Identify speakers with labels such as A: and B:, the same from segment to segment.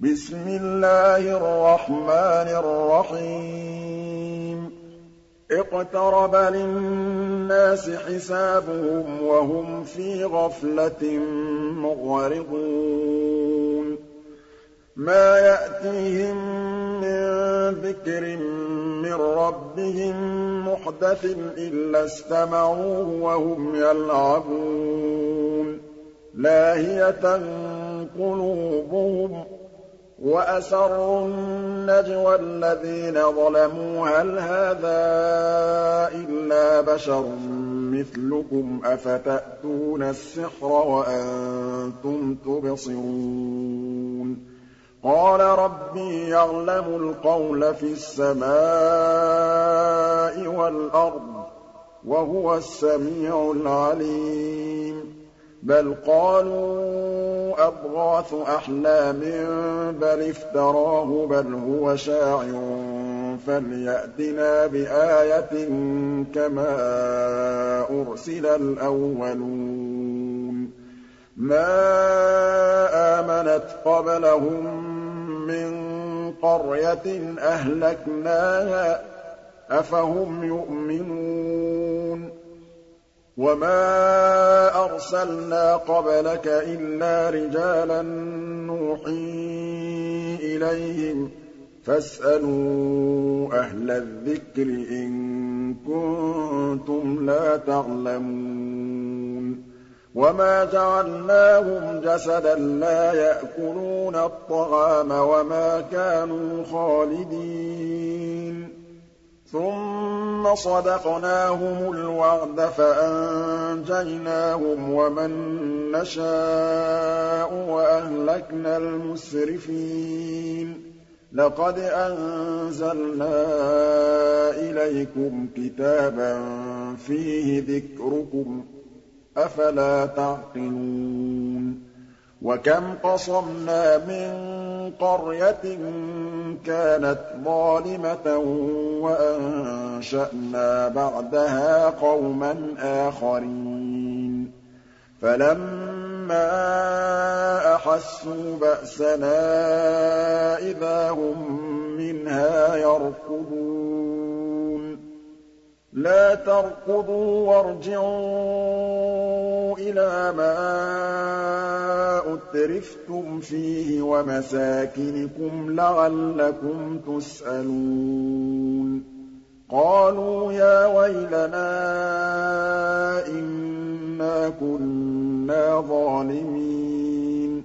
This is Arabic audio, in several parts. A: بِسْمِ اللَّهِ الرَّحْمَٰنِ الرَّحِيمِ اقْتَرَبَ لِلنَّاسِ حِسَابُهُمْ وَهُمْ فِي غَفْلَةٍ مغرضون مَا يَأْتِيهِم مِّن ذِكْرٍ مِّن رَّبِّهِم مُّحْدَثٍ إِلَّا اسْتَمَعُوهُ وَهُمْ يَلْعَبُونَ لَاهِيَةً قُلُوبُهُمْ وَأَسَرُّوا النَّجْوَى الَّذِينَ ظَلَمُوا هَلْ هَٰذَا إِلَّا بَشَرٌ مِّثْلُكُمْ أَفَتَأْتُونَ السِّحْرَ وَأَنتُمْ تُبْصِرُونَ قَالَ رَبِّي يَعْلَمُ الْقَوْلَ فِي السَّمَاءِ وَالْأَرْضِ ۖ وَهُوَ السَّمِيعُ الْعَلِيمُ بَلْ قَالُوا أَضْغَاثُ أَحْلَامٍ بَلِ افْتَرَاهُ بَلْ هُوَ شَاعِرٌ فَلْيَأْتِنَا بِآيَةٍ كَمَا أُرْسِلَ الْأَوَّلُونَ مَا آمَنَتْ قَبْلَهُم مِّن قَرْيَةٍ أَهْلَكْنَاهَا ۖ أَفَهُمْ يُؤْمِنُونَ وَمَا أَرْسَلْنَا قَبْلَكَ إِلَّا رِجَالًا نُّوحِي إِلَيْهِمْ ۚ فَاسْأَلُوا أَهْلَ الذِّكْرِ إِن كُنتُمْ لَا تَعْلَمُونَ وَمَا جَعَلْنَاهُمْ جَسَدًا لَّا يَأْكُلُونَ الطَّعَامَ وَمَا كَانُوا خَالِدِينَ ثُمَّ صَدَقْنَاهُمُ الْوَعْدَ فَأَنجَيْنَاهُمْ وَمَن نَّشَاءُ وَأَهْلَكْنَا الْمُسْرِفِينَ لَقَدْ أَنزَلْنَا إِلَيْكُمْ كِتَابًا فِيهِ ذِكْرُكُمْ ۖ أَفَلَا تَعْقِلُونَ وَكَمْ قَصَمْنَا مِن قَرْيَةٍ كَانَتْ ظَالِمَةً وَأَنشَأْنَا بَعْدَهَا قَوْمًا آخَرِينَ فَلَمَّا أَحَسُّوا بَأْسَنَا إِذَا هُم مِّنْهَا يَرْكُضُونَ لَا تَرْكُضُوا وَارْجِعُوا إِلَىٰ مَا أُتْرِفْتُمْ فِيهِ وَمَسَاكِنِكُمْ لَعَلَّكُمْ تُسْأَلُونَ قَالُوا يَا وَيْلَنَا إِنَّا كُنَّا ظَالِمِينَ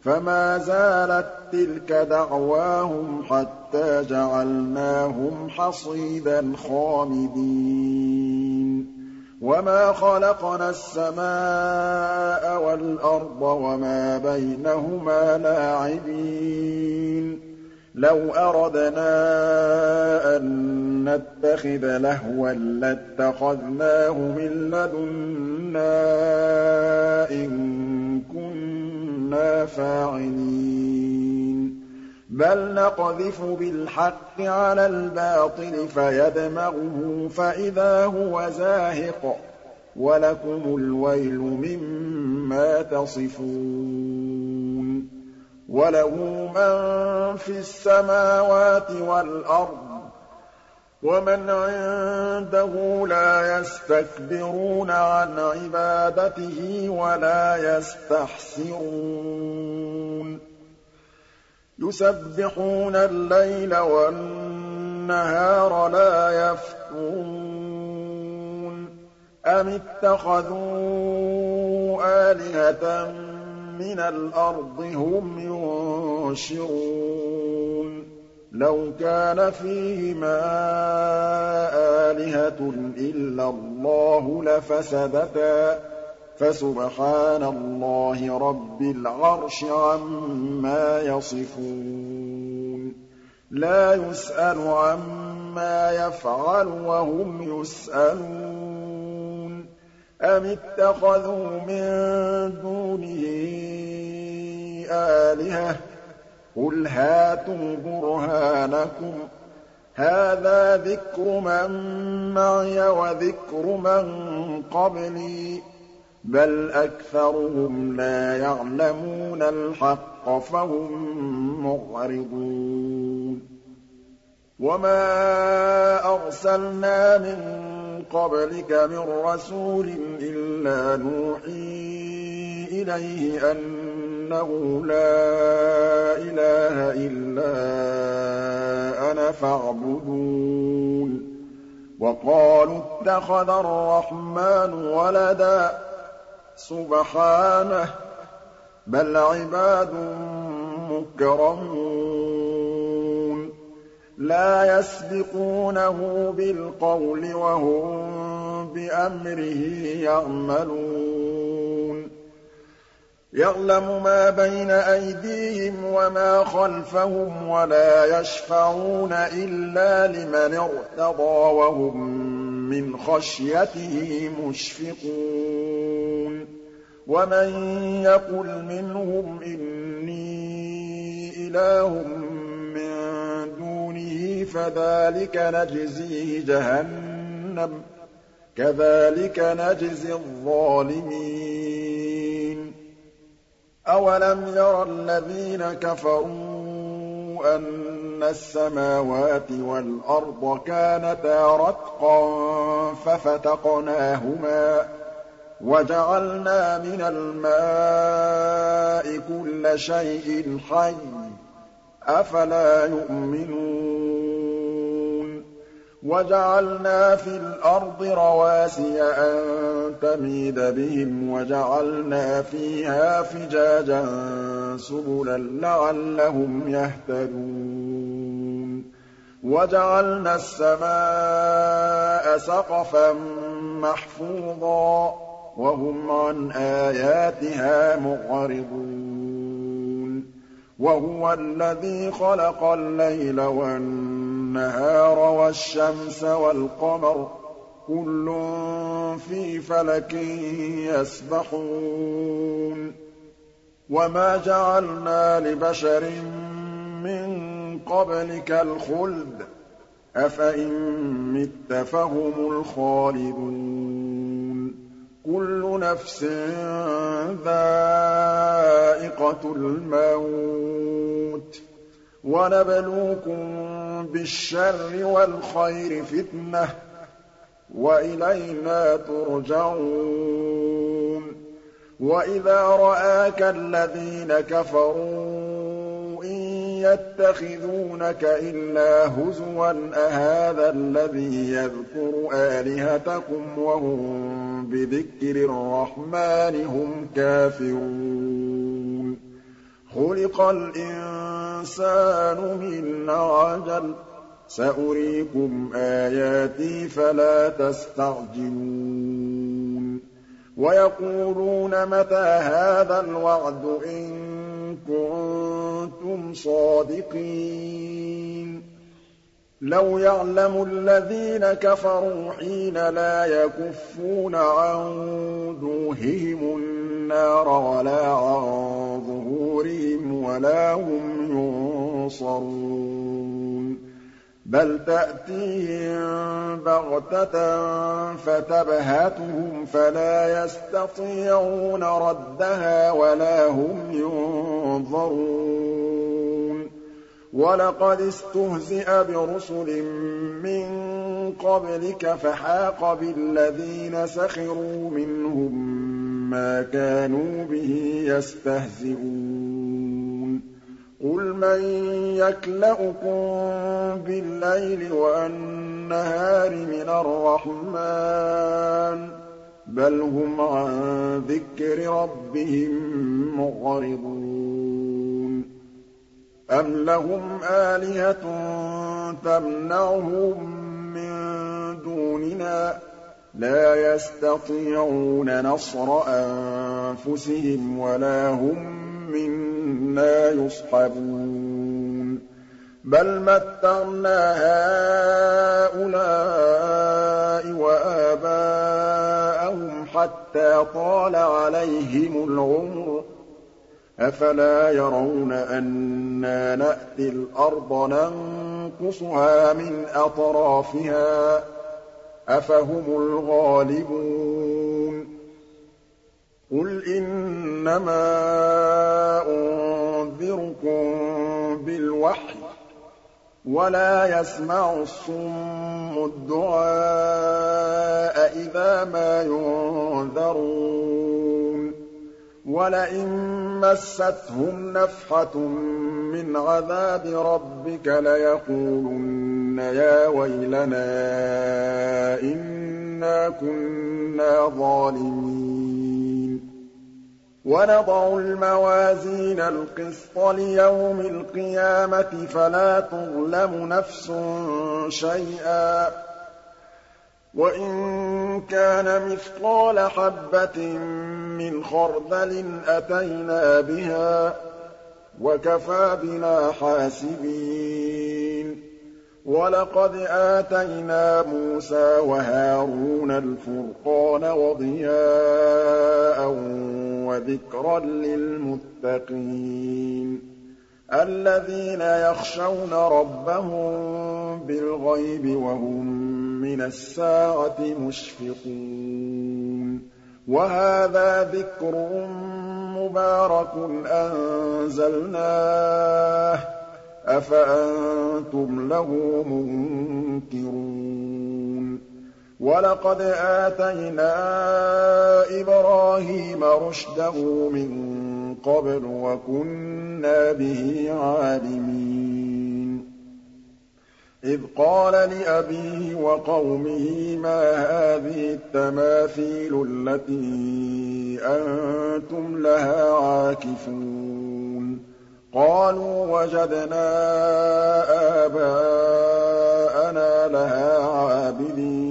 A: فَمَا زَالَت تِّلْكَ دَعْوَاهُمْ حَتَّىٰ جَعَلْنَاهُمْ حَصِيدًا خَامِدِينَ وَمَا خَلَقْنَا السَّمَاءَ وَالْأَرْضَ وَمَا بَيْنَهُمَا لَاعِبِينَ لَوْ أَرَدْنَا أَن نَّتَّخِذَ لَهْوًا لَّاتَّخَذْنَاهُ مِن لَّدُنَّا إِن كُنَّا فَاعِلِينَ بَلْ نَقْذِفُ بِالْحَقِّ عَلَى الْبَاطِلِ فَيَدْمَغُهُ فَإِذَا هُوَ زَاهِقٌ ۚ وَلَكُمُ الْوَيْلُ مِمَّا تَصِفُونَ وَلَهُ مَن فِي السَّمَاوَاتِ وَالْأَرْضِ ۗ وَمَنْ عِندَهُ لَا يَسْتَكْبِرُونَ عَنْ عِبَادَتِهِ وَلَا يَسْتَحْسِرُونَ يُسَبِّحُونَ اللَّيْلَ وَالنَّهَارَ لَا يَفْتُرُونَ أَمِ اتَّخَذُوا آلِهَةً مِّنَ الْأَرْضِ هُمْ يُنشِرُونَ لَوْ كَانَ فِيهِمَا آلِهَةٌ إِلَّا اللَّهُ لَفَسَدَتَا فَسُبْحَانَ اللَّهِ رَبِّ الْعَرْشِ عَمَّا يَصِفُونَ لَا يُسْأَلُ عَمَّا يَفْعَلُ وَهُمْ يُسْأَلُونَ أَمِ اتَّخَذُوا مِن دُونِهِ آلِهَةً ۖ قُلْ هَاتُوا بُرْهَانَكُمْ ۖ هَٰذَا ذِكْرُ مَن مَّعِيَ وَذِكْرُ مَن قَبْلِي بَلْ أَكْثَرُهُمْ لَا يَعْلَمُونَ الْحَقَّ فَهُم مُّعْرِضُونَ وَمَا أَرْسَلْنَا مِن قَبْلِكَ مِن رَّسُولٍ إِلَّا نُوحِي إِلَيْهِ أَنَّهُ لَا إِلَٰهَ إِلَّا أَنَا فَاعْبُدُونِ وَقَالُوا اتَّخَذَ الرَّحْمَٰنُ وَلَدًا سُبْحَانَهُ ۚ بَلْ عِبَادٌ مُّكْرَمُونَ لَا يَسْبِقُونَهُ بِالْقَوْلِ وَهُم بِأَمْرِهِ يَعْمَلُونَ يَعْلَمُ مَا بَيْنَ أَيْدِيهِمْ وَمَا خَلْفَهُمْ وَلَا يَشْفَعُونَ إِلَّا لِمَنِ ارْتَضَىٰ وَهُم مِّنْ خَشْيَتِهِ مُشْفِقُونَ وَمَن يَقُلْ مِنْهُمْ إِنِّي إِلَٰهٌ مِّن دُونِهِ فَذَٰلِكَ نَجْزِيهِ جَهَنَّمَ ۚ كَذَٰلِكَ نَجْزِي الظَّالِمِينَ أَوَلَمْ يَرَ الَّذِينَ كَفَرُوا أَنَّ السَّمَاوَاتِ وَالْأَرْضَ كَانَتَا رَتْقًا فَفَتَقْنَاهُمَا وَجَعَلْنَا مِنَ الْمَاءِ كُلَّ شَيْءٍ حَيٍّ ۖ أَفَلَا يُؤْمِنُونَ وَجَعَلْنَا فِي الْأَرْضِ رَوَاسِيَ أَن تَمِيدَ بِهِمْ وَجَعَلْنَا فِيهَا فِجَاجًا سُبُلًا لَّعَلَّهُمْ يَهْتَدُونَ وَجَعَلْنَا السَّمَاءَ سَقْفًا مَّحْفُوظًا وَهُمْ عَنْ آيَاتِهَا مُعْرِضُونَ وَهُوَ الَّذِي خَلَقَ اللَّيْلَ وَالنَّهَارَ وَالشَّمْسَ وَالْقَمَرَ ۖ كُلٌّ فِي فَلَكٍ يَسْبَحُونَ وَمَا جَعَلْنَا لِبَشَرٍ مِّن قَبْلِكَ الْخُلْدَ ۖ أَفَإِن مِّتَّ فَهُمُ الْخَالِدُونَ كُلُّ نَفْسٍ ذَائِقَةُ الْمَوْتِ ۗ وَنَبْلُوكُم بِالشَّرِّ وَالْخَيْرِ فِتْنَةً ۖ وَإِلَيْنَا تُرْجَعُونَ وَإِذَا رَآكَ الَّذِينَ كَفَرُوا يَتَّخِذُونَكَ إِلَّا هُزُوًا أَهَٰذَا الَّذِي يَذْكُرُ آلِهَتَكُمْ وَهُم بِذِكْرِ الرَّحْمَٰنِ هُمْ كَافِرُونَ خُلِقَ الْإِنسَانُ مِنْ عَجَلٍ ۚ سَأُرِيكُمْ آيَاتِي فَلَا تَسْتَعْجِلُونِ وَيَقُولُونَ مَتَىٰ هَٰذَا الْوَعْدُ إِن كُنتُمْ صَادِقِينَ لَوْ يَعْلَمُ الَّذِينَ كَفَرُوا حِينَ لَا يَكُفُّونَ عَن وُجُوهِهِمُ النَّارَ وَلَا عَن ظُهُورِهِمْ وَلَا هُمْ يُنصَرُونَ بَلْ تَأْتِيهِم بَغْتَةً فَتَبْهَتُهُمْ فَلَا يَسْتَطِيعُونَ رَدَّهَا وَلَا هُمْ يُنظَرُونَ وَلَقَدِ اسْتُهْزِئَ بِرُسُلٍ مِّن قَبْلِكَ فَحَاقَ بِالَّذِينَ سَخِرُوا مِنْهُم مَّا كَانُوا بِهِ يَسْتَهْزِئُونَ قُلْ مَن يَكْلَؤُكُم بِاللَّيْلِ وَالنَّهَارِ مِنَ الرَّحْمَٰنِ ۗ بَلْ هُمْ عَن ذِكْرِ رَبِّهِم مُّعْرِضُونَ أَمْ لَهُمْ آلِهَةٌ تَمْنَعُهُم مِّن دُونِنَا ۚ لَا يَسْتَطِيعُونَ نَصْرَ أَنفُسِهِمْ وَلَا هُم مِّنَّا أَنَّىٰ يصحبون بَلْ مَتَّعْنَا هَٰؤُلَاءِ وَآبَاءَهُمْ حَتَّىٰ طَالَ عَلَيْهِمُ الْعُمْرُ ۗ أَفَلَا يَرَوْنَ أَنَّا نَأْتِي الْأَرْضَ نَنقُصُهَا مِنْ أَطْرَافِهَا ۚ أَفَهُمُ الْغَالِبُونَ قُلْ إِنَّمَا يُخْبِرُكُم بِالْوَحْيِ ۚ وَلَا يَسْمَعُ الصُّمُّ الدُّعَاءَ إِذَا مَا يُنذَرُونَ وَلَئِن مَّسَّتْهُمْ نَفْحَةٌ مِّنْ عَذَابِ رَبِّكَ لَيَقُولُنَّ يَا وَيْلَنَا إِنَّا كُنَّا ظَالِمِينَ وَنَضَعُ الْمَوَازِينَ الْقِسْطَ لِيَوْمِ الْقِيَامَةِ فَلَا تُظْلَمُ نَفْسٌ شَيْئًا ۖ وَإِن كَانَ مِثْقَالَ حَبَّةٍ مِّنْ خَرْدَلٍ أَتَيْنَا بِهَا ۚ وَكَفَىٰ بِنَا حَاسِبِينَ وَلَقَدْ آتَيْنَا مُوسَىٰ وَهَارُونَ الْفُرْقَانَ وَضِيَاءً وَذِكْرًا لِّلْمُتَّقِينَ الَّذِينَ يَخْشَوْنَ رَبَّهُم بِالْغَيْبِ وَهُم مِّنَ السَّاعَةِ مُشْفِقُونَ وَهَٰذَا ذِكْرٌ مُّبَارَكٌ أَنزَلْنَاهُ ۚ أَفَأَنتُمْ لَهُ مُنكِرُونَ وَلَقَدْ آتَيْنَا إِبْرَاهِيمَ رُشْدَهُ مِن قَبْلُ وَكُنَّا بِهِ عَالِمِينَ إِذْ قَالَ لِأَبِيهِ وَقَوْمِهِ مَا هَٰذِهِ التَّمَاثِيلُ الَّتِي أَنتُمْ لَهَا عَاكِفُونَ قَالُوا وَجَدْنَا آبَاءَنَا لَهَا عَابِدِينَ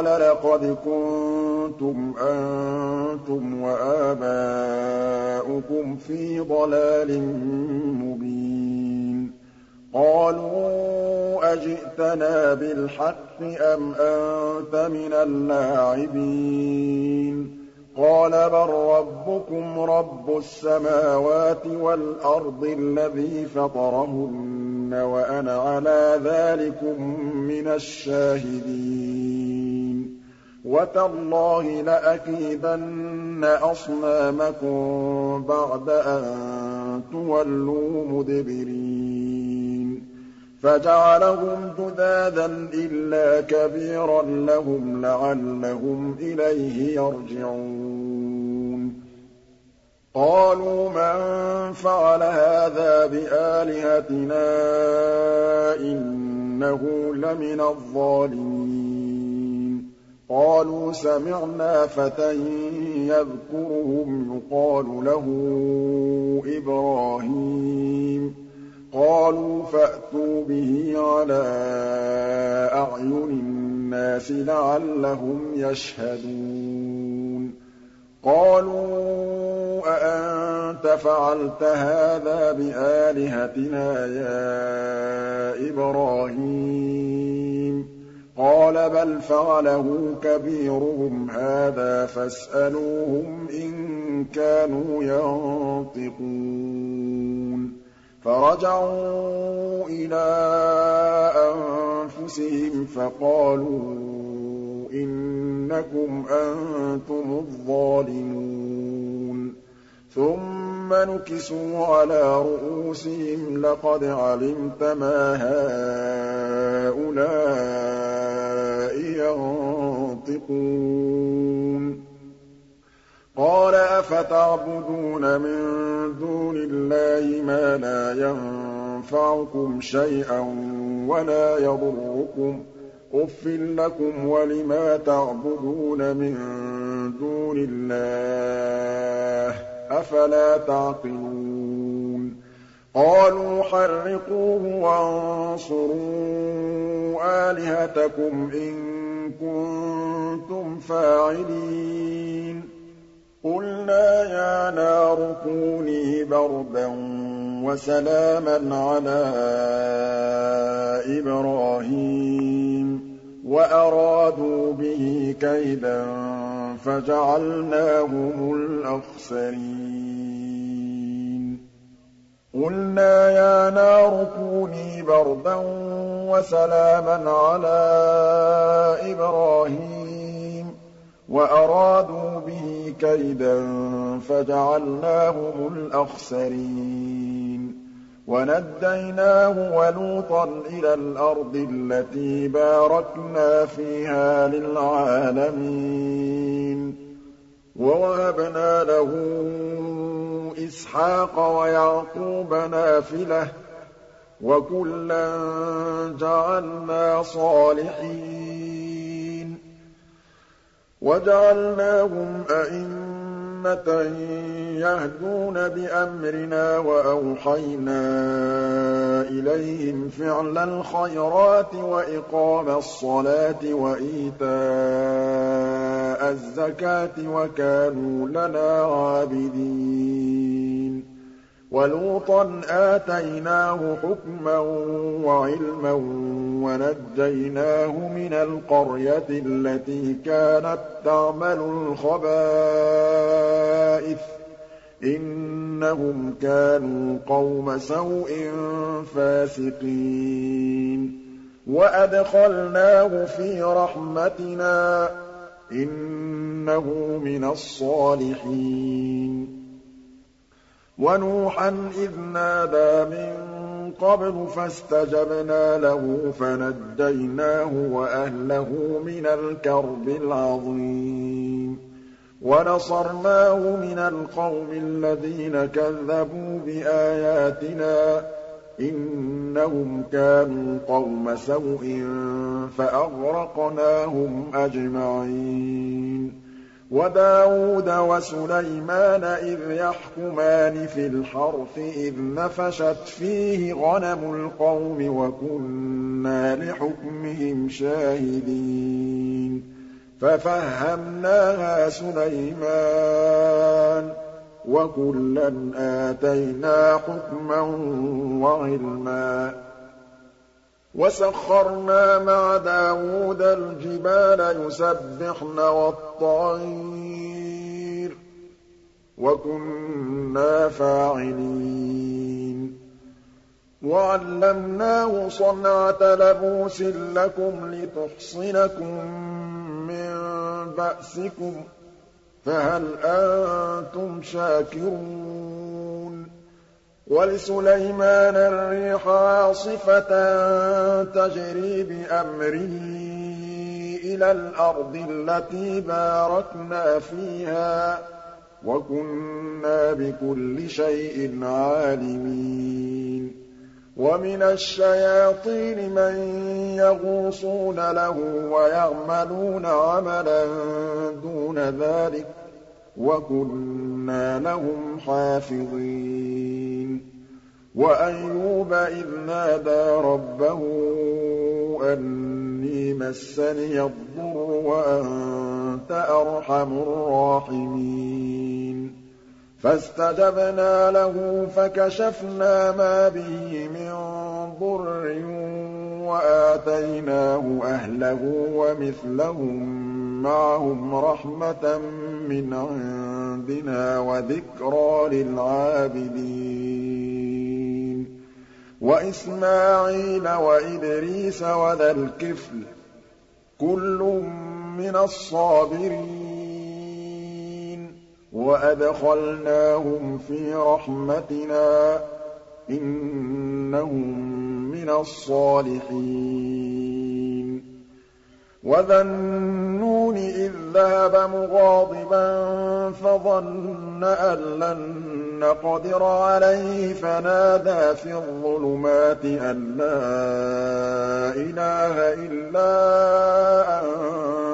A: قَالَ لَقَدْ كُنتُمْ أَنتُمْ وَآبَاؤُكُمْ فِي ضَلَالٍ مُّبِينٍ قَالُوا أَجِئْتَنَا بِالْحَقِّ أَمْ أَنتَ مِنَ الْلَاعِبِينَ قَالَ بَل رَّبُّكُمْ رَبُّ السَّمَاوَاتِ وَالْأَرْضِ الَّذِي فَطَرَهُنَّ لَهُنَّ وَأَنَا عَلَىٰ ذَٰلِكُم مِّنَ الشَّاهِدِينَ وَتَاللَّهِ لَأَكِيدَنَّ أَصْنَامَكُم بَعْدَ أَن تُوَلُّوا مُدْبِرِينَ فَجَعَلَهُمْ جُذَاذًا إِلَّا كَبِيرًا لَّهُمْ لَعَلَّهُمْ إِلَيْهِ يَرْجِعُونَ قَالُوا مَن فَعَلَ هَٰذَا بِآلِهَتِنَا إِنَّهُ لَمِنَ الظَّالِمِينَ قَالُوا سَمِعْنَا فَتًى يَذْكُرُهُمْ يُقَالُ لَهُ إِبْرَاهِيمُ قَالُوا فَأْتُوا بِهِ عَلَىٰ أَعْيُنِ النَّاسِ لَعَلَّهُمْ يَشْهَدُونَ قَالُوا أَأَنتَ فَعَلْتَ هَٰذَا بِآلِهَتِنَا يَا إِبْرَاهِيمُ ۖ قَالَ بَلْ فَعَلَهُ كَبِيرُهُمْ هَٰذَا فَاسْأَلُوهُمْ إِن كَانُوا يَنطِقُونَ فَرَجَعُوا إِلَىٰ أَنفُسِهِمْ فَقَالُوا إِنَّكُمْ أَنتُمُ الظَّالِمُونَ ثُمَّ نُكِسُوا عَلَىٰ رُءُوسِهِمْ لَقَدْ عَلِمْتَ مَا هَٰؤُلَاءِ يَنطِقُونَ قَالَ أَفَتَعْبُدُونَ مِن دُونِ اللَّهِ مَا لَا يَنفَعُكُمْ شَيْئًا وَلَا يَضُرُّكُمْ ۗ أُفٍّ لَّكُمْ وَلِمَا تَعْبُدُونَ مِن دُونِ اللَّهِ ۖ أَفَلَا تَعْقِلُونَ قَالُوا حَرِّقُوهُ وَانصُرُوا آلِهَتَكُمْ إِن كُنتُمْ فَاعِلِينَ قُلْنَا يَا نَارُ كُونِي بَرْدًا وَسَلَامًا عَلَىٰ إِبْرَاهِيمَ وَأَرَادُوا بِهِ كَيْدًا فَجَعَلْنَاهُمُ الْأَخْسَرِينَ قُلْنَا يَا نَارُ كُونِي بَرْدًا وَسَلَامًا عَلَىٰ إِبْرَاهِيمَ وَأَرَادُوا بِهِ كَيْدًا فَجَعَلْنَاهُمُ الْأَخْسَرِينَ وَنَجَّيْنَاهُ وَلُوطًا إِلَى الْأَرْضِ الَّتِي بَارَكْنَا فِيهَا لِلْعَالَمِينَ وَوَهَبْنَا لَهُ إِسْحَاقَ وَيَعْقُوبَ نَافِلَةً ۖ وَكُلًّا جَعَلْنَا صَالِحِينَ وَجَعَلْنَاهُمْ أَئِمَّةً يَهْدُونَ بِأَمْرِنَا وَأَوْحَيْنَا إِلَيْهِمْ فِعْلَ الْخَيْرَاتِ وَإِقَامَ الصَّلَاةِ وَإِيتَاءَ الزَّكَاةِ وَكَانُوا لَنَا عَابِدِينَ وَلُوطًا آتَيْنَاهُ حُكْمًا وَعِلْمًا وَنَجَّيْنَاهُ مِنَ الْقَرْيَةِ الَّتِي كَانَت تَّعْمَلُ الْخَبَائِثَ ۗ إِنَّهُمْ كَانُوا قَوْمَ سَوْءٍ فَاسِقِينَ وَأَدْخَلْنَاهُ فِي رَحْمَتِنَا ۖ إِنَّهُ مِنَ الصَّالِحِينَ وَنُوحًا إِذْ نَادَىٰ مِن قَبْلُ فَاسْتَجَبْنَا لَهُ فَنَجَّيْنَاهُ وَأَهْلَهُ مِنَ الْكَرْبِ الْعَظِيمِ وَنَصَرْنَاهُ مِنَ الْقَوْمِ الَّذِينَ كَذَّبُوا بِآيَاتِنَا ۚ إِنَّهُمْ كَانُوا قَوْمَ سَوْءٍ فَأَغْرَقْنَاهُمْ أَجْمَعِينَ وَدَاوُودَ وَسُلَيْمَانَ إِذْ يَحْكُمَانِ فِي الْحَرْثِ إِذْ نَفَشَتْ فِيهِ غَنَمُ الْقَوْمِ وَكُنَّا لِحُكْمِهِمْ شَاهِدِينَ فَفَهَّمْنَاهَا سُلَيْمَانَ ۚ وَكُلًّا آتَيْنَا حُكْمًا وَعِلْمًا وَسَخَّرْنَا مَعَ دَاوُودَ الْجِبَالَ يُسَبِّحْنَ وَالطَّيْرَ ۚ وَكُنَّا فَاعِلِينَ وَعَلَّمْنَاهُ صَنْعَةَ لَبُوسٍ لَّكُمْ لِتُحْصِنَكُم مِّن بَأْسِكُمْ ۖ فَهَلْ أَنتُمْ شَاكِرُونَ وَلِسُلَيْمَانَ الرِّيحَ عَاصِفَةً تَجْرِي بِأَمْرِهِ إِلَى الْأَرْضِ الَّتِي بَارَكْنَا فِيهَا ۚ وَكُنَّا بِكُلِّ شَيْءٍ عَالِمِينَ وَمِنَ الشَّيَاطِينِ مَن يَغُوصُونَ لَهُ وَيَعْمَلُونَ عَمَلًا دُونَ ذَٰلِكَ وَكُنَّا لَهُمْ حَافِظِينَ وَأَيُّوبَ إِذْ نَادَىٰ رَبَّهُ أَنِّي مَسَّنِيَ الضُّرُّ وَأَنتَ أَرْحَمُ الرَّاحِمِينَ فَاسْتَجَبْنَا لَهُ فَكَشَفْنَا مَا بِهِ مِن ضُرٍّ وَآتَيْنَاهُ أَهْلَهُ وَمِثْلَهُم مَّعَهُمْ رَحْمَةً مِّنْ عِندِنَا وَذِكْرَىٰ لِلْعَابِدِينَ وَإِسْمَاعِيلَ وَإِدْرِيسَ وَذَا الْكِفْلِ ۖ كُلٌّ مِّنَ الصَّابِرِينَ وَأَدْخَلْنَاهُمْ فِي رَحْمَتِنَا ۖ إِنَّهُم مِّنَ الصَّالِحِينَ وَذَا النُّونِ إِذ ذَّهَبَ مُغَاضِبًا فَظَنَّ أَن لَّن نَّقْدِرَ عَلَيْهِ فَنَادَىٰ فِي الظُّلُمَاتِ أَن لَّا إِلَٰهَ إِلَّا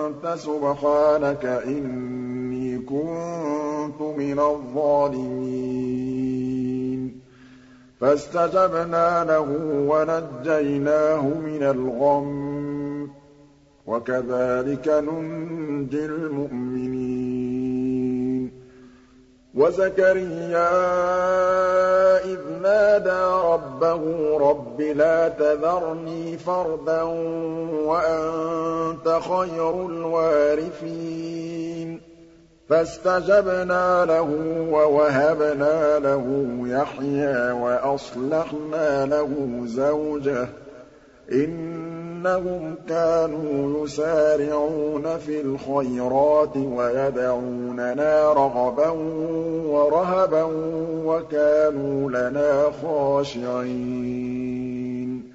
A: أَنتَ سُبْحَانَكَ إِنِّي كُنتُ مِنَ الظَّالِمِينَ فَاسْتَجَبْنَا لَهُ وَنَجَّيْنَاهُ مِنَ الْغَمِّ ۚ ننجي نُنجِ الْمُؤْمِنِينَ وَزَكَرِيَّا إِذْ نَادَىٰ رَبَّهُ رَبِّ لَا تَذَرْنِي فَرْدًا وَأَنتَ خَيْرُ الْوَارِثِينَ فَاسْتَجَبْنَا لَهُ وَوَهَبْنَا لَهُ يَحْيَىٰ وَأَصْلَحْنَا لَهُ زَوْجَهُ ۚ إِنَّهُمْ كَانُوا يُسَارِعُونَ فِي الْخَيْرَاتِ وَيَدْعُونَنَا رَغَبًا وَرَهَبًا وَكَانُوا لَنَا خَاشِعِينَ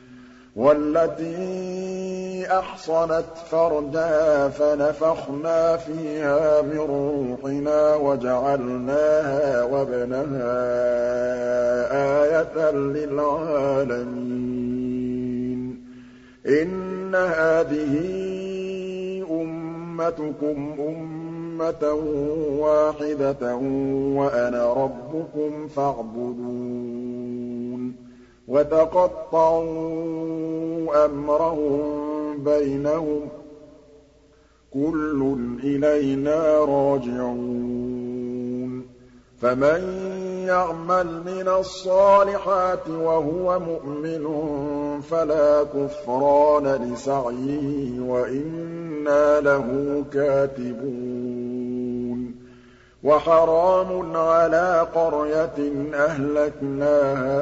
A: وَالَّتِي أَحْصَنَتْ فَرْجَهَا فَنَفَخْنَا فِيهَا مِن رُّوحِنَا وَجَعَلْنَاهَا وَابْنَهَا آيَةً لِّلْعَالَمِينَ إِنَّ هَٰذِهِ أُمَّتُكُمْ أُمَّةً وَاحِدَةً وَأَنَا رَبُّكُمْ فَاعْبُدُونِ وَتَقَطَّعُوا أَمْرَهُم بَيْنَهُمْ ۖ كُلٌّ إِلَيْنَا رَاجِعُونَ فَمَن يَعْمَلْ مِنَ الصَّالِحَاتِ وَهُوَ مُؤْمِنٌ فَلَا كُفْرَانَ لِسَعْيِهِ وَإِنَّا لَهُ كَاتِبُونَ وَحَرَامٌ عَلَىٰ قَرْيَةٍ أَهْلَكْنَاهَا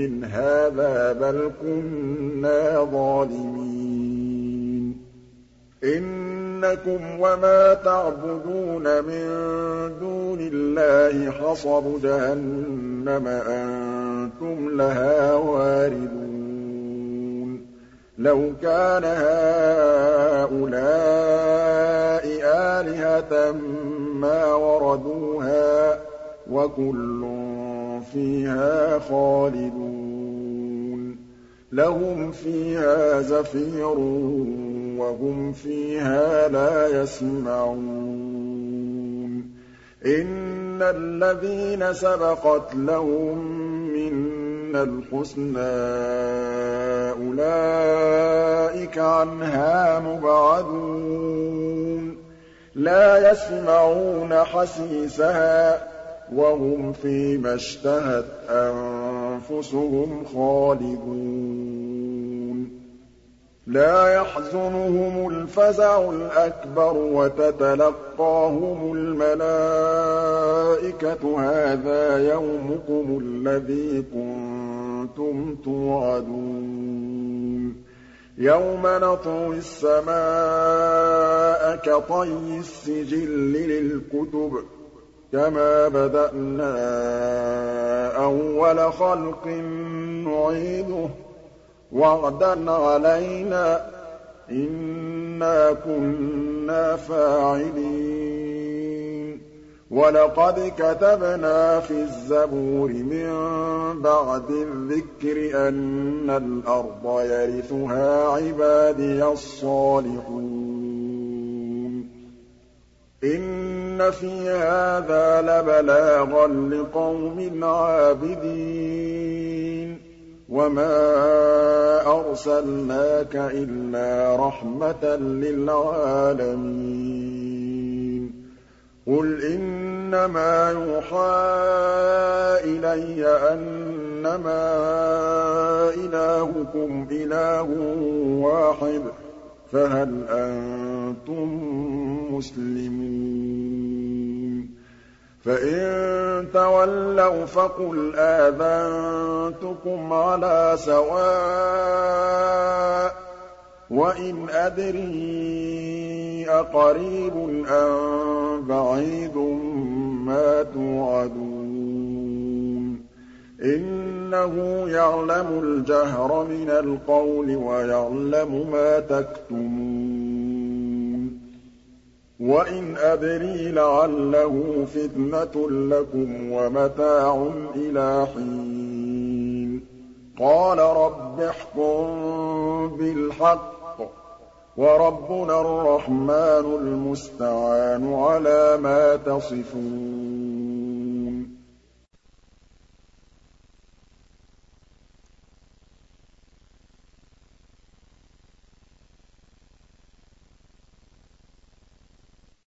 A: مِنْ هَٰذَا بَلْ كُنَّا ظَالِمِينَ إِنَّكُمْ وَمَا تَعْبُدُونَ مِن دُونِ اللَّهِ حَصَبُ جَهَنَّمَ أَنتُمْ لَهَا وَارِدُونَ لَوْ كَانَ هَٰؤُلَاءِ آلِهَةً مَّا وَرَدُوهَا ۖ وَكُلٌّ فِيهَا خَالِدُونَ لَهُمْ فِيهَا زَفِيرٌ وَهُمْ فِيهَا لَا يَسْمَعُونَ إِنَّ الَّذِينَ سَبَقَتْ لَهُم مِّنَّا الْحُسْنَىٰ أُولَٰئِكَ عَنْهَا مُبْعَدُونَ لَا يَسْمَعُونَ حَسِيسَهَا وهم فيما اشتهت أنفسهم خالدون لا يحزنهم الفزع الأكبر وتتلقاهم الملائكة هذا يومكم الذي كنتم توعدون يوم نطوي السماء كطي السجل للكتب كَمَا بَدَأْنَا أَوَّلَ خَلْقٍ نُّعِيدُهُ ۚ وَعْدًا عَلَيْنَا ۚ إِنَّا كُنَّا فَاعِلِينَ وَلَقَدْ كَتَبْنَا فِي الزَّبُورِ مِن بَعْدِ الذِّكْرِ أَنَّ الْأَرْضَ يَرِثُهَا عِبَادِيَ الصَّالِحُونَ إِنَّ فِي هَٰذَا لَبَلَاغًا لِّقَوْمٍ عَابِدِينَ وَمَا أَرْسَلْنَاكَ إِلَّا رَحْمَةً لِّلْعَالَمِينَ قُلْ إِنَّمَا يُوحَىٰ إِلَيَّ أَنَّمَا إِلَٰهُكُمْ إِلَٰهٌ وَاحِدٌ فَهَلْ أَنتُم مُّسْلِمُونَ فَإِن تَوَلَّوْا فَقُلْ آذَنتُكُمْ عَلَىٰ سَوَاءٍ ۖ وَإِنْ أَدْرِي أَقَرِيبٌ أَم بَعِيدٌ مَّا تُوعَدُونَ إِنَّهُ يَعْلَمُ الْجَهْرَ مِنَ الْقَوْلِ وَيَعْلَمُ مَا تَكْتُمُونَ وَإِنْ أَدْرِي لَعَلَّهُ فِتْنَةٌ لَّكُمْ وَمَتَاعٌ إِلَىٰ حِينٍ قَالَ رَبِّ احْكُم بِالْحَقِّ ۗ وَرَبُّنَا الرَّحْمَٰنُ الْمُسْتَعَانُ عَلَىٰ مَا تَصِفُونَ